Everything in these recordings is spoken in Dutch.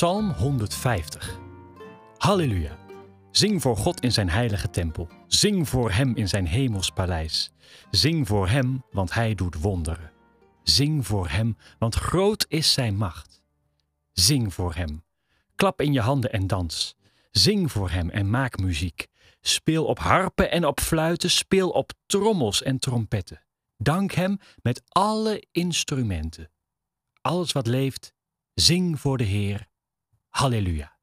Psalm 150. Halleluja. Zing voor God in zijn heilige tempel. Zing voor Hem in zijn hemels paleis. Zing voor Hem, want Hij doet wonderen. Zing voor Hem, want groot is Zijn macht. Zing voor Hem. Klap in je handen en dans. Zing voor Hem en maak muziek. Speel op harpen en op fluiten, speel op trommels en trompetten. Dank Hem met alle instrumenten. Alles wat leeft, zing voor de Heer. Halleluja.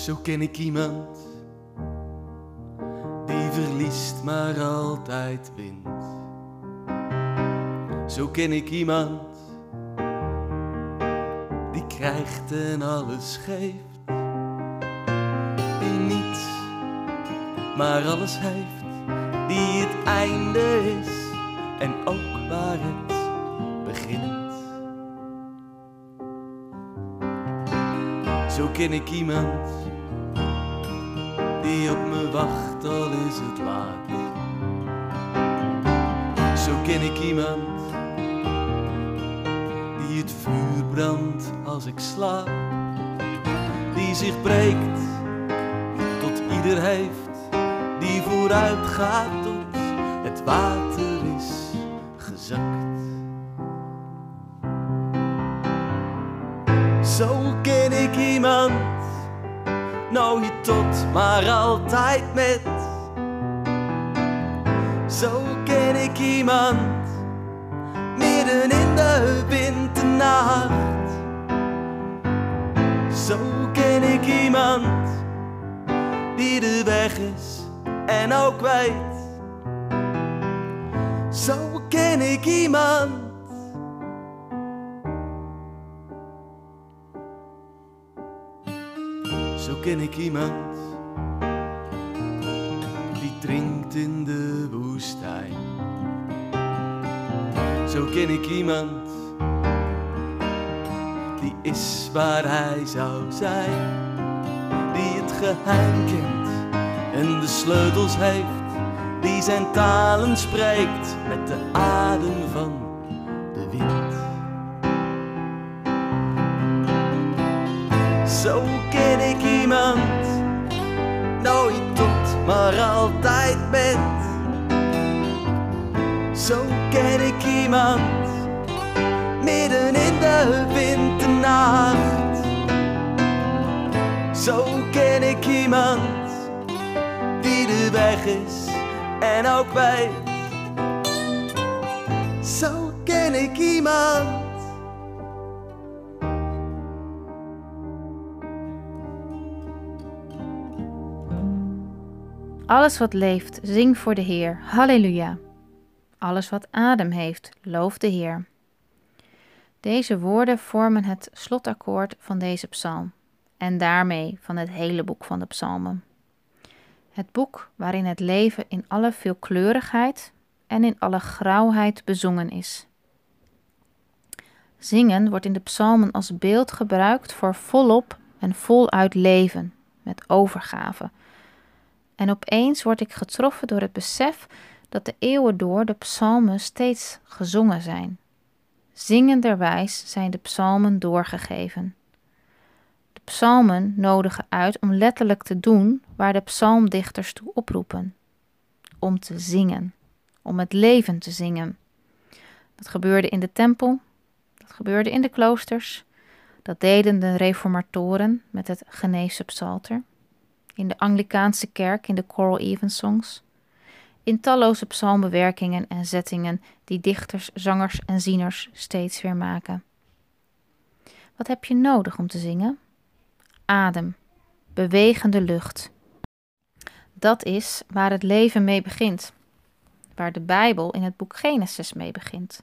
Zo ken ik iemand die verliest maar altijd wint. Zo ken ik iemand krijgt en alles geeft. Die niets, maar alles heeft. Die het einde is en ook waar het begint. Zo ken ik iemand die op me wacht, al is het laat. Zo ken ik iemand het vuur brandt als ik slaap, die zich breekt tot ieder heeft, die vooruit gaat tot het water is gezakt. Zo ken ik iemand nooit tot, maar altijd met. Zo ken ik iemand, in de winternacht. Zo ken ik iemand, die de weg is en ook weet. Zo ken ik iemand. Zo ken ik iemand die drinkt in de woestijn. Zo ken ik iemand die is waar hij zou zijn. Die het geheim kent en de sleutels heeft. Die zijn talen spreekt met de adem van de wind. Zo ken ik iemand, nooit tot, maar altijd met. Zo ken ik iemand, midden in de winternacht. Zo ken ik iemand, die de weg is en ook weet. Zo ken ik iemand. Alles wat leeft, zing voor de Heer. Halleluja. Alles wat adem heeft, loof de Heer. Deze woorden vormen het slotakkoord van deze psalm en daarmee van het hele boek van de psalmen. Het boek waarin het leven in alle veelkleurigheid en in alle grauwheid bezongen is. Zingen wordt in de psalmen als beeld gebruikt voor volop en voluit leven, met overgave. En opeens word ik getroffen door het besef dat de eeuwen door de psalmen steeds gezongen zijn. Zingenderwijs zijn de psalmen doorgegeven. De psalmen nodigen uit om letterlijk te doen waar de psalmdichters toe oproepen: om te zingen, om het leven te zingen. Dat gebeurde in de tempel, dat gebeurde in de kloosters, dat deden de reformatoren met het Geneefse psalter, in de Anglikaanse kerk in de Choral Evensongs, in talloze psalmbewerkingen en zettingen die dichters, zangers en zieners steeds weer maken. Wat heb je nodig om te zingen? Adem, bewegende lucht. Dat is waar het leven mee begint, waar de Bijbel in het boek Genesis mee begint.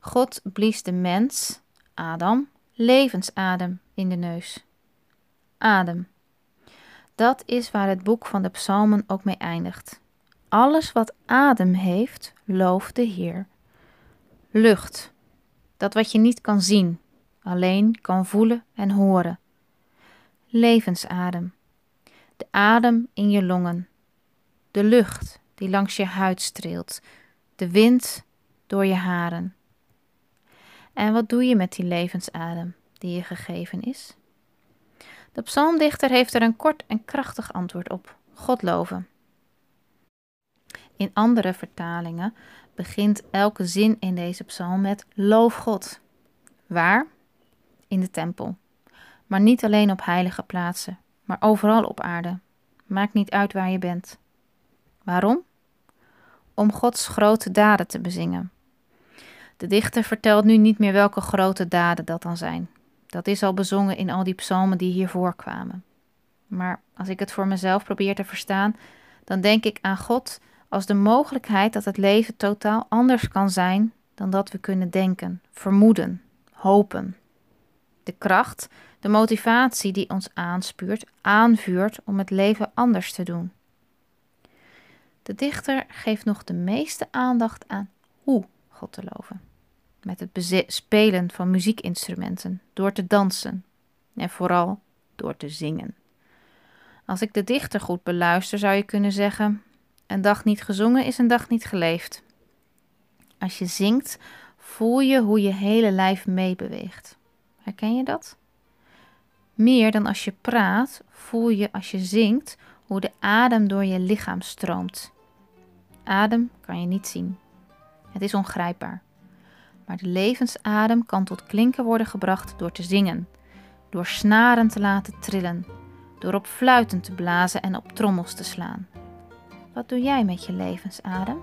God blies de mens, Adam, levensadem in de neus. Adem. Dat is waar het boek van de Psalmen ook mee eindigt. Alles wat adem heeft, looft de Heer. Lucht. Dat wat je niet kan zien, alleen kan voelen en horen. Levensadem. De adem in je longen. De lucht die langs je huid streelt. De wind door je haren. En wat doe je met die levensadem die je gegeven is? De psalmdichter heeft er een kort en krachtig antwoord op: God loven. In andere vertalingen begint elke zin in deze psalm met Loof God. Waar? In de tempel. Maar niet alleen op heilige plaatsen, maar overal op aarde. Maakt niet uit waar je bent. Waarom? Om Gods grote daden te bezingen. De dichter vertelt nu niet meer welke grote daden dat dan zijn. Dat is al bezongen in al die psalmen die hiervoor kwamen. Maar als ik het voor mezelf probeer te verstaan, dan denk ik aan God als de mogelijkheid dat het leven totaal anders kan zijn dan dat we kunnen denken, vermoeden, hopen. De kracht, de motivatie die ons aanspuurt, aanvuurt om het leven anders te doen. De dichter geeft nog de meeste aandacht aan hoe God te loven. Met het spelen van muziekinstrumenten, door te dansen en vooral door te zingen. Als ik de dichter goed beluister, zou je kunnen zeggen: een dag niet gezongen is een dag niet geleefd. Als je zingt, voel je hoe je hele lijf meebeweegt. Herken je dat? Meer dan als je praat, voel je als je zingt hoe de adem door je lichaam stroomt. Adem kan je niet zien. Het is ongrijpbaar. Maar de levensadem kan tot klinken worden gebracht door te zingen, door snaren te laten trillen, door op fluiten te blazen en op trommels te slaan. Wat doe jij met je levensadem?